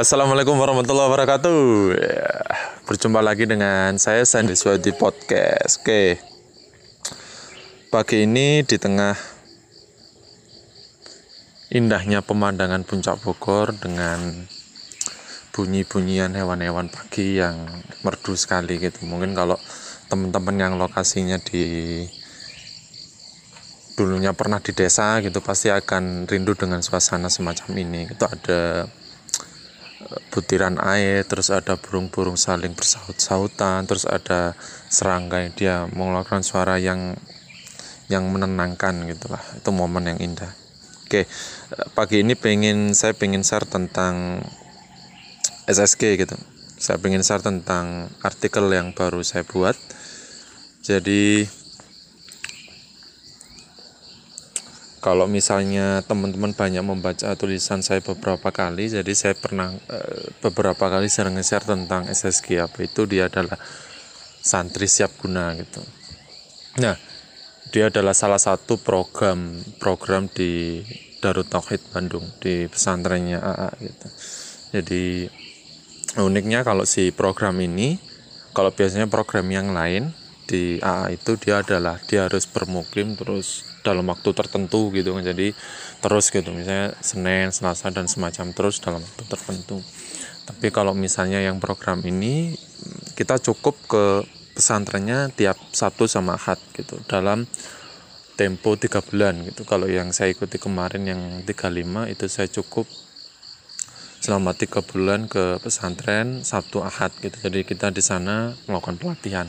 Assalamualaikum warahmatullahi wabarakatuh. Ya, berjumpa lagi dengan saya Sandi Swadi Podcast. Oke. Pagi ini di tengah indahnya pemandangan puncak Bogor dengan bunyi-bunyian hewan-hewan pagi yang merdu sekali gitu. Mungkin kalau teman-teman yang lokasinya di dulunya pernah di desa gitu pasti akan rindu dengan suasana semacam ini. Itu ada butiran air terus ada burung-burung saling bersaut-sautan terus ada serangga yang dia mengeluarkan suara yang yang menenangkan gitulah itu momen yang indah. Oke pagi ini pengen saya pengen share tentang SSG gitu. Saya pengen share tentang artikel yang baru saya buat. Jadi kalau misalnya teman-teman banyak membaca tulisan saya beberapa kali jadi saya pernah e, beberapa kali sering nge-share tentang SSG apa itu dia adalah santri siap guna gitu. Nah dia adalah salah satu program program di Darut Tauhid Bandung di pesantrennya AA gitu. Jadi uniknya kalau si program ini kalau biasanya program yang lain di AA itu dia adalah dia harus bermukim terus dalam waktu tertentu gitu kan. Jadi terus gitu misalnya Senin Selasa dan semacam terus dalam waktu tertentu. Tapi kalau misalnya yang program ini kita cukup ke pesantrennya tiap Sabtu sama Ahad gitu dalam tempo tiga bulan gitu. Kalau yang saya ikuti kemarin yang 35 itu saya cukup selama tiga bulan ke pesantren Sabtu Ahad gitu. Jadi kita di sana melakukan pelatihan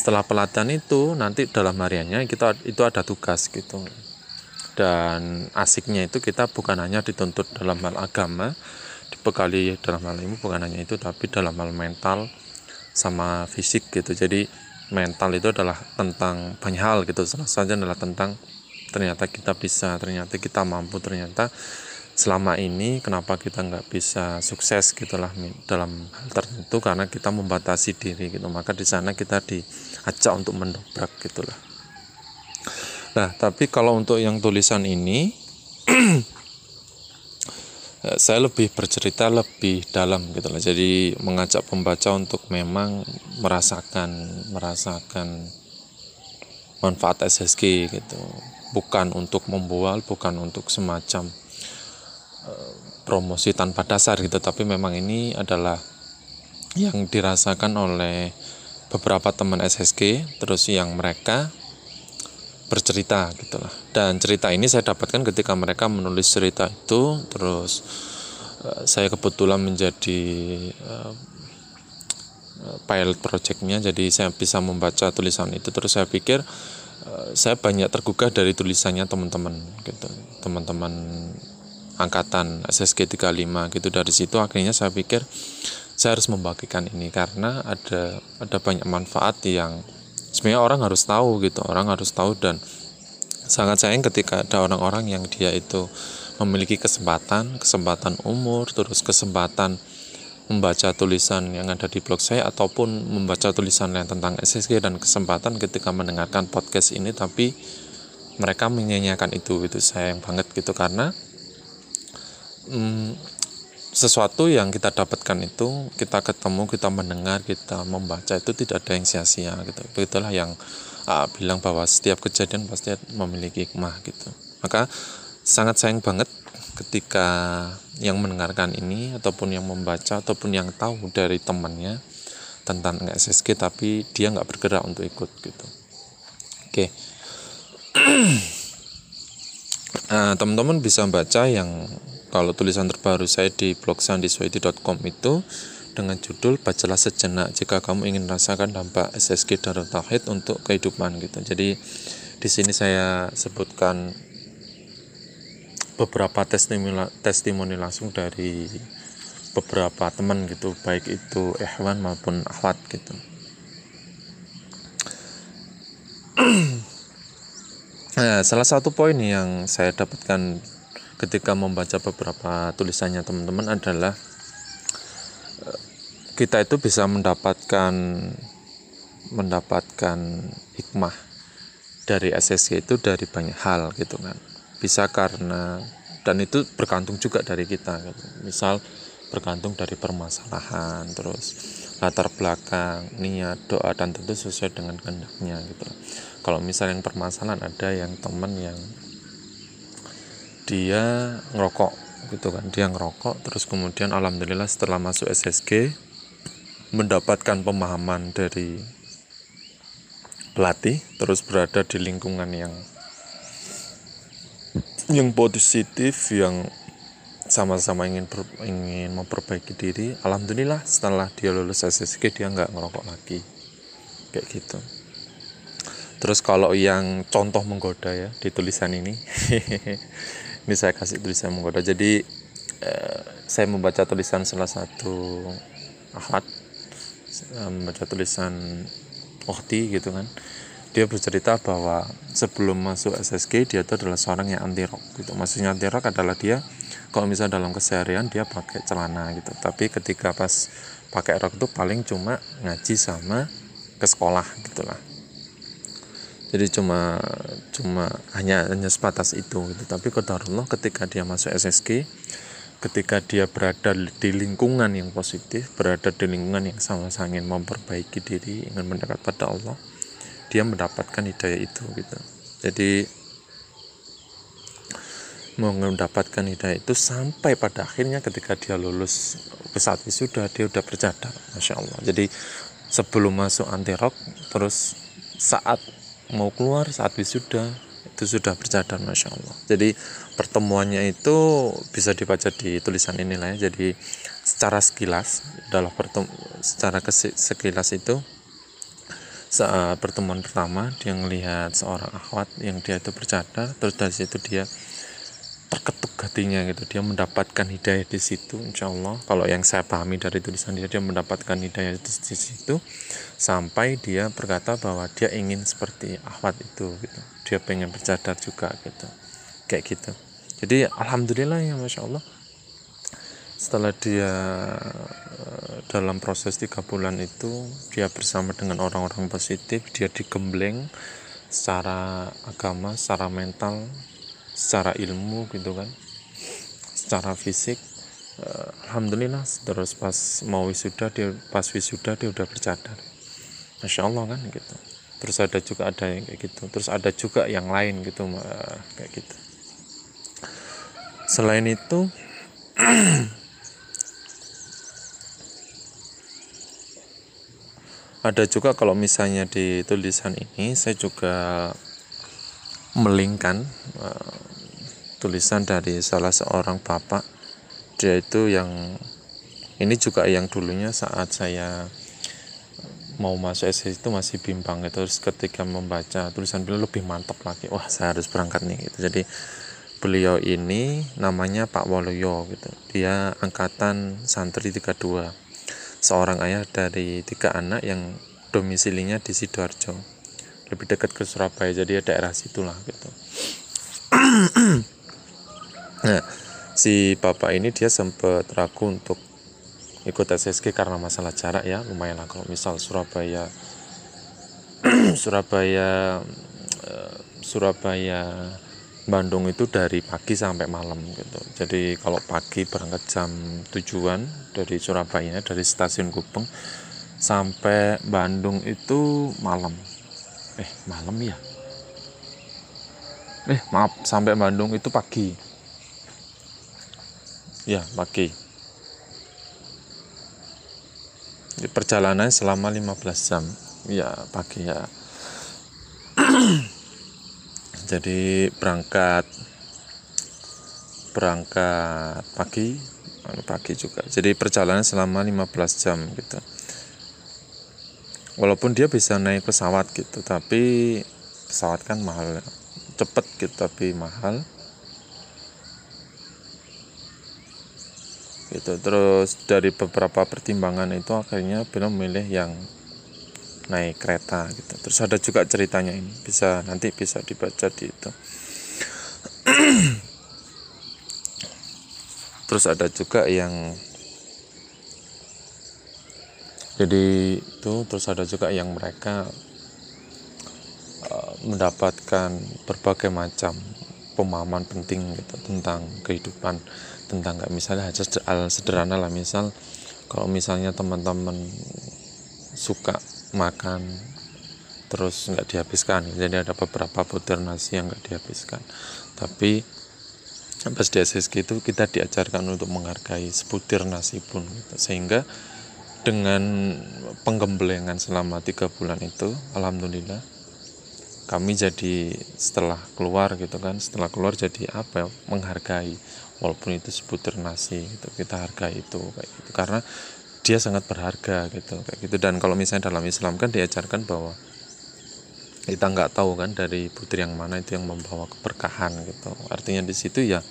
setelah pelatihan itu nanti dalam hariannya kita itu ada tugas gitu. Dan asiknya itu kita bukan hanya dituntut dalam hal agama dibekali dalam hal ini bukan hanya itu tapi dalam hal mental sama fisik gitu. Jadi mental itu adalah tentang banyak hal gitu. Salah satunya adalah tentang ternyata kita bisa ternyata kita mampu ternyata selama ini kenapa kita nggak bisa sukses gitulah dalam hal tertentu karena kita membatasi diri gitu. Maka di sana kita diajak untuk mendobrak gitulah. Nah tapi kalau untuk yang tulisan ini saya lebih bercerita lebih dalam gitu lah jadi mengajak pembaca untuk memang merasakan merasakan manfaat SSG gitu. Bukan untuk membual bukan untuk semacam promosi tanpa dasar gitu tapi memang ini adalah yang dirasakan oleh beberapa teman SSG terus yang mereka bercerita gitulah dan cerita ini saya dapatkan ketika mereka menulis cerita itu terus uh, saya kebetulan menjadi uh, pilot projectnya jadi saya bisa membaca tulisan itu. Terus saya pikir saya banyak tergugah dari tulisannya teman-teman gitu teman-teman angkatan SSG 35 gitu. Dari situ akhirnya saya pikir saya harus membagikan ini karena ada ada banyak manfaat yang sebenarnya orang harus tahu gitu orang harus tahu dan sangat sayang ketika ada orang-orang yang dia itu memiliki kesempatan kesempatan umur terus kesempatan membaca tulisan yang ada di blog saya ataupun membaca tulisan yang tentang SSG dan kesempatan ketika mendengarkan podcast ini tapi mereka menyanyiakan itu gitu sayang banget gitu. Karena hmm, sesuatu yang kita dapatkan itu kita ketemu kita mendengar kita membaca itu tidak ada yang sia-sia gitu. Begitulah yang uh, bilang bahwa setiap kejadian pasti memiliki hikmah gitu. Maka sangat sayang banget ketika yang mendengarkan ini ataupun yang membaca ataupun yang tahu dari temannya tentang SSG tapi dia nggak bergerak untuk ikut gitu. Oke. Okay. uh, teman-teman bisa baca yang kalau tulisan terbaru saya di blog sandiswaiti.com itu dengan judul Bacalah Sejenak jika kamu ingin merasakan dampak SSG Darul Tauhid untuk kehidupan gitu. Jadi di sini saya sebutkan beberapa testimoni, testimoni langsung dari beberapa teman gitu, baik itu Ehwan maupun Ahwat gitu. nah, salah satu poin yang saya dapatkan ketika membaca beberapa tulisannya teman-teman adalah eh, kita itu bisa mendapatkan mendapatkan hikmah dari SSG itu dari banyak hal gitu kan bisa karena dan itu bergantung juga dari kita gitu. misal bergantung dari permasalahan terus latar belakang niat doa dan tentu sesuai dengan kehendaknya gitu kalau misalnya yang permasalahan ada yang teman yang dia ngerokok gitu kan. Dia ngerokok terus kemudian alhamdulillah setelah masuk SSG mendapatkan pemahaman dari pelatih terus berada di lingkungan yang yang positif yang sama-sama ingin ber, ingin memperbaiki diri. Alhamdulillah setelah dia lulus SSG dia nggak ngerokok lagi. Kayak gitu. Terus kalau yang contoh menggoda ya di tulisan ini ini saya kasih tulisan menggoda jadi eh, saya membaca tulisan salah satu ahad membaca tulisan Okti gitu kan. Dia bercerita bahwa sebelum masuk SSG dia itu adalah seorang yang anti rock gitu. Maksudnya anti rock adalah dia kalau misalnya dalam keseharian dia pakai celana gitu. Tapi ketika pas pakai rok itu paling cuma ngaji sama ke sekolah gitulah jadi cuma cuma hanya hanya sebatas itu gitu. Tapi kodarullah ketika dia masuk SSG ketika dia berada di lingkungan yang positif berada di lingkungan yang sama-sama ingin memperbaiki diri ingin mendekat pada Allah dia mendapatkan hidayah itu gitu. Jadi mendapatkan hidayah itu sampai pada akhirnya ketika dia lulus ke saat wisuda dia udah bercadar masya Allah. Jadi sebelum masuk anti rock terus saat mau keluar saat wisuda itu sudah bercadar masya Allah. Jadi pertemuannya itu bisa dibaca di tulisan inilah ya. Jadi secara sekilas dalam pertem secara sekilas itu saat pertemuan pertama dia melihat seorang akhwat yang dia itu bercadar terus dari situ dia terketuk hatinya gitu. Dia mendapatkan hidayah di situ insya Allah kalau yang saya pahami dari tulisan dia dia mendapatkan hidayah di, di situ sampai dia berkata bahwa dia ingin seperti ahwat itu gitu. Dia pengen bercadar juga gitu. Kayak gitu. Jadi alhamdulillah ya masya Allah. Setelah dia eh, dalam proses tiga bulan itu dia bersama dengan orang-orang positif dia digembleng secara agama secara mental secara ilmu gitu kan secara fisik uh, alhamdulillah terus pas mau wisuda dia pas wisuda dia udah bercadar. Masya allah kan gitu. Terus ada juga ada yang kayak gitu. Terus ada juga yang lain gitu uh, kayak gitu. Selain itu ada juga kalau misalnya di tulisan ini saya juga melingkan uh, tulisan dari salah seorang bapak. Dia itu yang ini juga yang dulunya saat saya mau masuk SD itu masih bimbang gitu. Terus ketika membaca tulisan beliau lebih mantap lagi. Wah saya harus berangkat nih gitu. Jadi beliau ini namanya Pak Waluyo gitu. Dia angkatan santri 32 seorang ayah dari tiga anak yang domisilinya di Sidoarjo. Lebih dekat ke Surabaya jadi ya daerah situlah gitu Nah, si bapak ini dia sempat ragu untuk ikut SSG karena masalah jarak ya lumayan lah. Kalau misal Surabaya Surabaya eh, Surabaya Bandung itu dari pagi sampai malam gitu. Jadi kalau pagi berangkat jam tujuan dari Surabaya dari stasiun Gupeng sampai Bandung itu malam. Eh malam ya? Eh maaf sampai Bandung itu pagi ya pagi di perjalanan selama 15 jam. Ya pagi ya. Jadi berangkat berangkat pagi anu, pagi juga. Jadi perjalanan selama 15 jam gitu. Walaupun dia bisa naik pesawat gitu. Tapi pesawat kan mahal cepet gitu. Tapi mahal gitu. Terus dari beberapa pertimbangan itu akhirnya beliau memilih yang naik kereta gitu. Terus ada juga ceritanya ini. Bisa nanti bisa dibaca di itu. Terus ada juga yang jadi itu terus ada juga yang mereka uh, mendapatkan berbagai macam pemahaman penting gitu tentang kehidupan tentang nggak misalnya hal sederhana lah misal kalau misalnya teman-teman suka makan terus nggak dihabiskan jadi ada beberapa butir nasi yang nggak dihabiskan tapi pas di SSG itu kita diajarkan untuk menghargai sebutir nasi pun gitu. sehingga dengan penggemblengan selama tiga bulan itu alhamdulillah kami jadi setelah keluar gitu kan setelah keluar jadi apa ya, menghargai walaupun itu sebutir nasi gitu kita hargai itu kayak gitu. Karena dia sangat berharga gitu kayak gitu. Dan kalau misalnya dalam Islam kan diajarkan bahwa kita nggak tahu kan dari putri yang mana itu yang membawa keberkahan gitu. Artinya di situ ya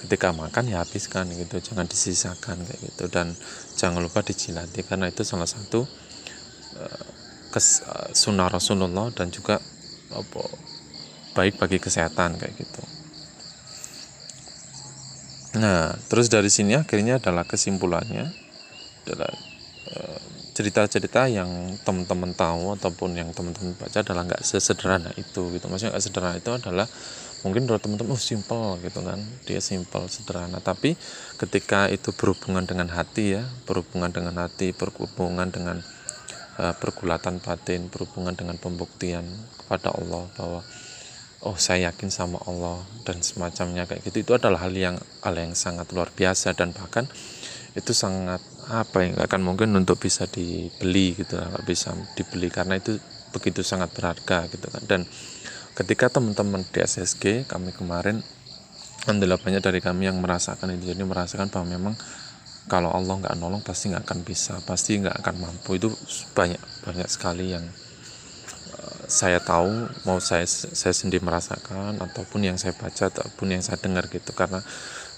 ketika makan ya habiskan gitu jangan disisakan kayak gitu. Dan jangan lupa dijilati karena itu salah satu uh, kes, uh, sunnah Rasulullah dan juga apa baik bagi kesehatan kayak gitu. Nah terus dari sini akhirnya adalah kesimpulannya adalah uh, cerita-cerita yang teman-teman tahu ataupun yang teman-teman baca adalah nggak sesederhana itu gitu. Maksudnya nggak sederhana itu adalah mungkin menurut teman-teman oh simple gitu kan. Dia simple sederhana. Tapi ketika itu berhubungan dengan hati ya berhubungan dengan hati berhubungan dengan uh, pergulatan batin berhubungan dengan pembuktian kepada Allah bahwa oh saya yakin sama Allah dan semacamnya kayak gitu. Itu adalah hal yang hal yang sangat luar biasa dan bahkan itu sangat apa yang akan mungkin untuk bisa dibeli gitu nggak bisa dibeli karena itu begitu sangat berharga gitu kan. Dan ketika teman-teman di SSG kami kemarin alhamdulillah banyak dari kami yang merasakan itu. Jadi merasakan bahwa memang kalau Allah nggak nolong pasti nggak akan bisa pasti nggak akan mampu. Itu banyak banyak sekali yang uh, saya tahu mau saya saya sendiri merasakan ataupun yang saya baca ataupun yang saya dengar gitu. Karena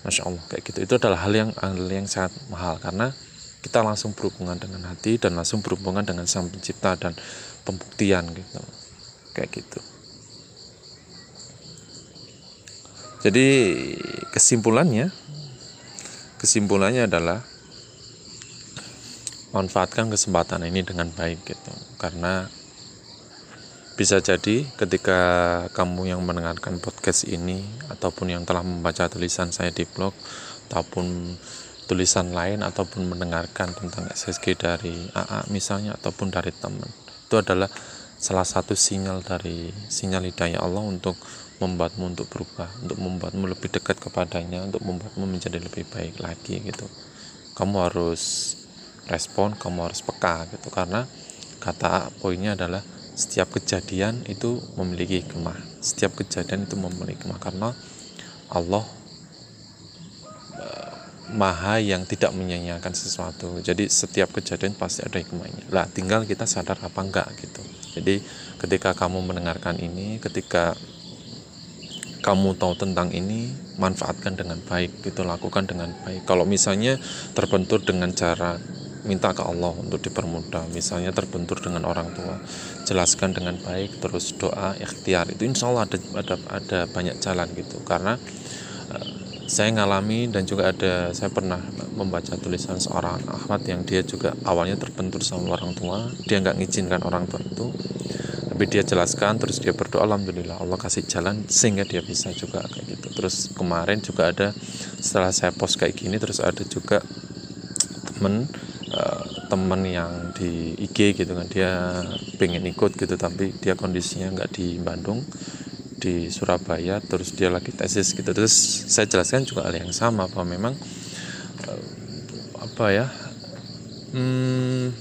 masya Allah kayak gitu. Itu adalah hal yang hal yang sangat mahal. Karena kita langsung berhubungan dengan hati dan langsung berhubungan dengan sang pencipta dan pembuktian gitu. Kayak gitu. Jadi kesimpulannya kesimpulannya adalah manfaatkan kesempatan ini dengan baik gitu. Karena bisa jadi ketika kamu yang mendengarkan podcast ini ataupun yang telah membaca tulisan saya di blog ataupun tulisan lain ataupun mendengarkan tentang SSG dari AA misalnya ataupun dari teman itu adalah salah satu sinyal dari sinyal hidayah Allah untuk membuatmu untuk berubah untuk membuatmu lebih dekat kepadanya untuk membuatmu menjadi lebih baik lagi gitu. Kamu harus respon kamu harus peka gitu. Karena kata poinnya adalah setiap kejadian itu memiliki hikmah. Setiap kejadian itu memiliki hikmah. Karena Allah uh, maha yang tidak menyanyiakan sesuatu. Jadi setiap kejadian pasti ada hikmahnya. Lah tinggal kita sadar apa enggak gitu. Jadi ketika kamu mendengarkan ini ketika kamu tahu tentang ini manfaatkan dengan baik gitu lakukan dengan baik. Kalau misalnya terbentur dengan cara minta ke Allah untuk dipermudah misalnya terbentur dengan orang tua jelaskan dengan baik terus doa ikhtiar itu insya Allah ada ada ada banyak jalan gitu. Karena uh, saya ngalami dan juga ada saya pernah membaca tulisan seorang Ahmad yang dia juga awalnya terbentur sama orang tua dia nggak ngizinkan orang tua itu tapi dia jelaskan terus dia berdoa alhamdulillah Allah kasih jalan sehingga dia bisa juga kayak gitu. Terus kemarin juga ada setelah saya post kayak gini terus ada juga temen uh, temen yang di IG gitu kan. Dia pengen ikut gitu tapi dia kondisinya nggak di Bandung di Surabaya terus dia lagi tesis gitu. Terus saya jelaskan juga hal yang sama bahwa memang uh, apa ya hmm,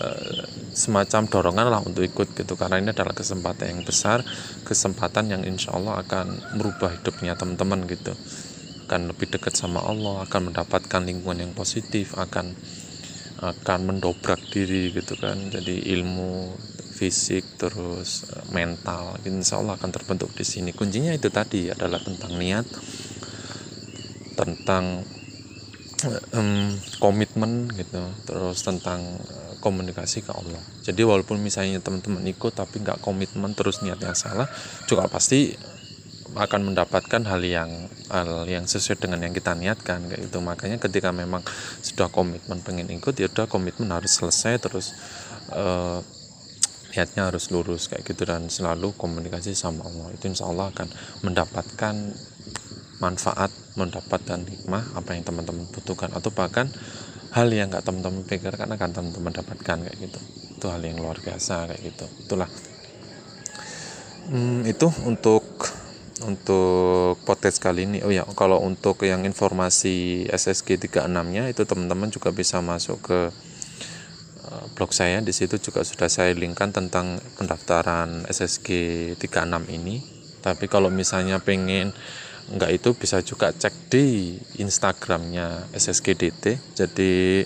uh, semacam dorongan lah untuk ikut gitu. Karena ini adalah kesempatan yang besar kesempatan yang insya Allah akan merubah hidupnya teman-teman gitu. Akan lebih dekat sama Allah akan mendapatkan lingkungan yang positif akan akan mendobrak diri gitu kan. Jadi ilmu fisik terus eh, mental insya Allah akan terbentuk di sini. Kuncinya itu tadi adalah tentang niat tentang um, komitmen gitu. Terus tentang uh, komunikasi ke Allah. Jadi walaupun misalnya teman-teman ikut tapi nggak komitmen terus niatnya salah juga pasti akan mendapatkan hal yang hal yang sesuai dengan yang kita niatkan kayak gitu. Makanya ketika memang sudah komitmen pengen ikut ya udah komitmen harus selesai terus uh, niatnya harus lurus kayak gitu. Dan selalu komunikasi sama Allah. Itu insya Allah akan mendapatkan manfaat mendapatkan hikmah apa yang teman-teman butuhkan. Atau bahkan hal yang nggak teman-teman pikirkan akan teman-teman dapatkan kayak gitu. Itu hal yang luar biasa kayak gitu. Itulah. Hmm, itu untuk untuk podcast kali ini. Oh ya kalau untuk yang informasi SSG 36 nya itu teman-teman juga bisa masuk ke uh, blog saya. Di situ juga sudah saya linkkan tentang pendaftaran SSG 36 ini. Tapi kalau misalnya pengen enggak itu bisa juga cek di Instagramnya SSGDT jadi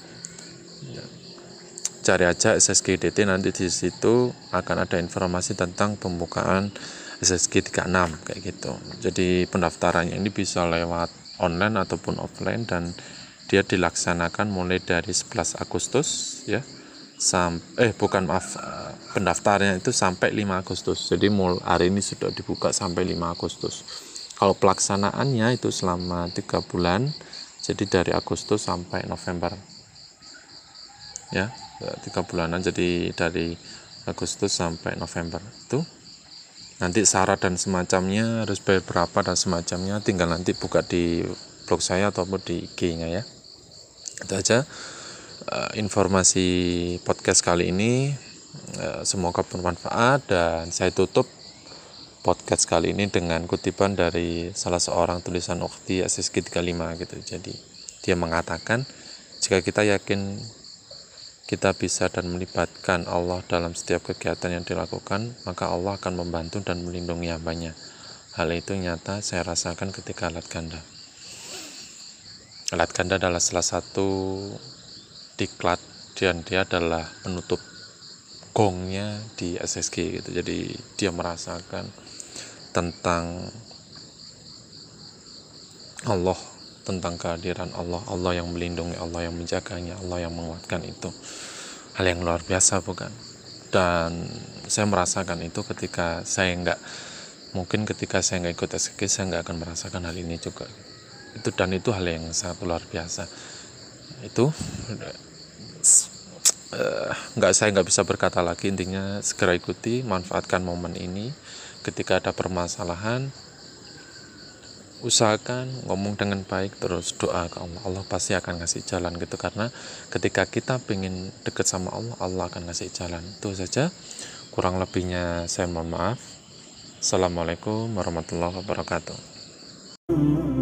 cari aja SSGDT nanti di situ akan ada informasi tentang pembukaan SSG 36 kayak gitu. Jadi pendaftarannya ini bisa lewat online ataupun offline dan dia dilaksanakan mulai dari 11 Agustus ya sampai eh bukan maaf pendaftarannya itu sampai 5 Agustus. Jadi mulai hari ini sudah dibuka sampai 5 Agustus kalau pelaksanaannya itu selama tiga bulan jadi dari Agustus sampai November. Ya tiga bulanan jadi dari Agustus sampai November. Itu nanti syarat dan semacamnya harus bayar berapa dan semacamnya tinggal nanti buka di blog saya ataupun di IG nya ya. Itu aja uh, informasi podcast kali ini. Uh, semoga bermanfaat dan saya tutup podcast kali ini dengan kutipan dari salah seorang tulisan Ukhti SSG 35 gitu. Jadi dia mengatakan jika kita yakin kita bisa dan melibatkan Allah dalam setiap kegiatan yang dilakukan, maka Allah akan membantu dan melindungi hambanya. Hal itu nyata saya rasakan ketika alat ganda. Alat ganda adalah salah satu diklat dan dia adalah penutup gongnya di SSG gitu. Jadi dia merasakan tentang Allah tentang kehadiran Allah Allah yang melindungi Allah yang menjaganya Allah yang menguatkan itu. Hal yang luar biasa bukan? Dan saya merasakan itu ketika saya nggak mungkin ketika saya nggak ikut SKG saya nggak akan merasakan hal ini juga. Itu dan itu hal yang sangat luar biasa. Itu uh, nggak saya nggak bisa berkata lagi intinya segera ikuti manfaatkan momen ini ketika ada permasalahan usahakan ngomong dengan baik terus doa ke Allah. Allah pasti akan ngasih jalan gitu karena ketika kita pengen deket sama Allah Allah akan ngasih jalan. Itu saja. Kurang lebihnya saya mohon maaf. Assalamualaikum warahmatullahi wabarakatuh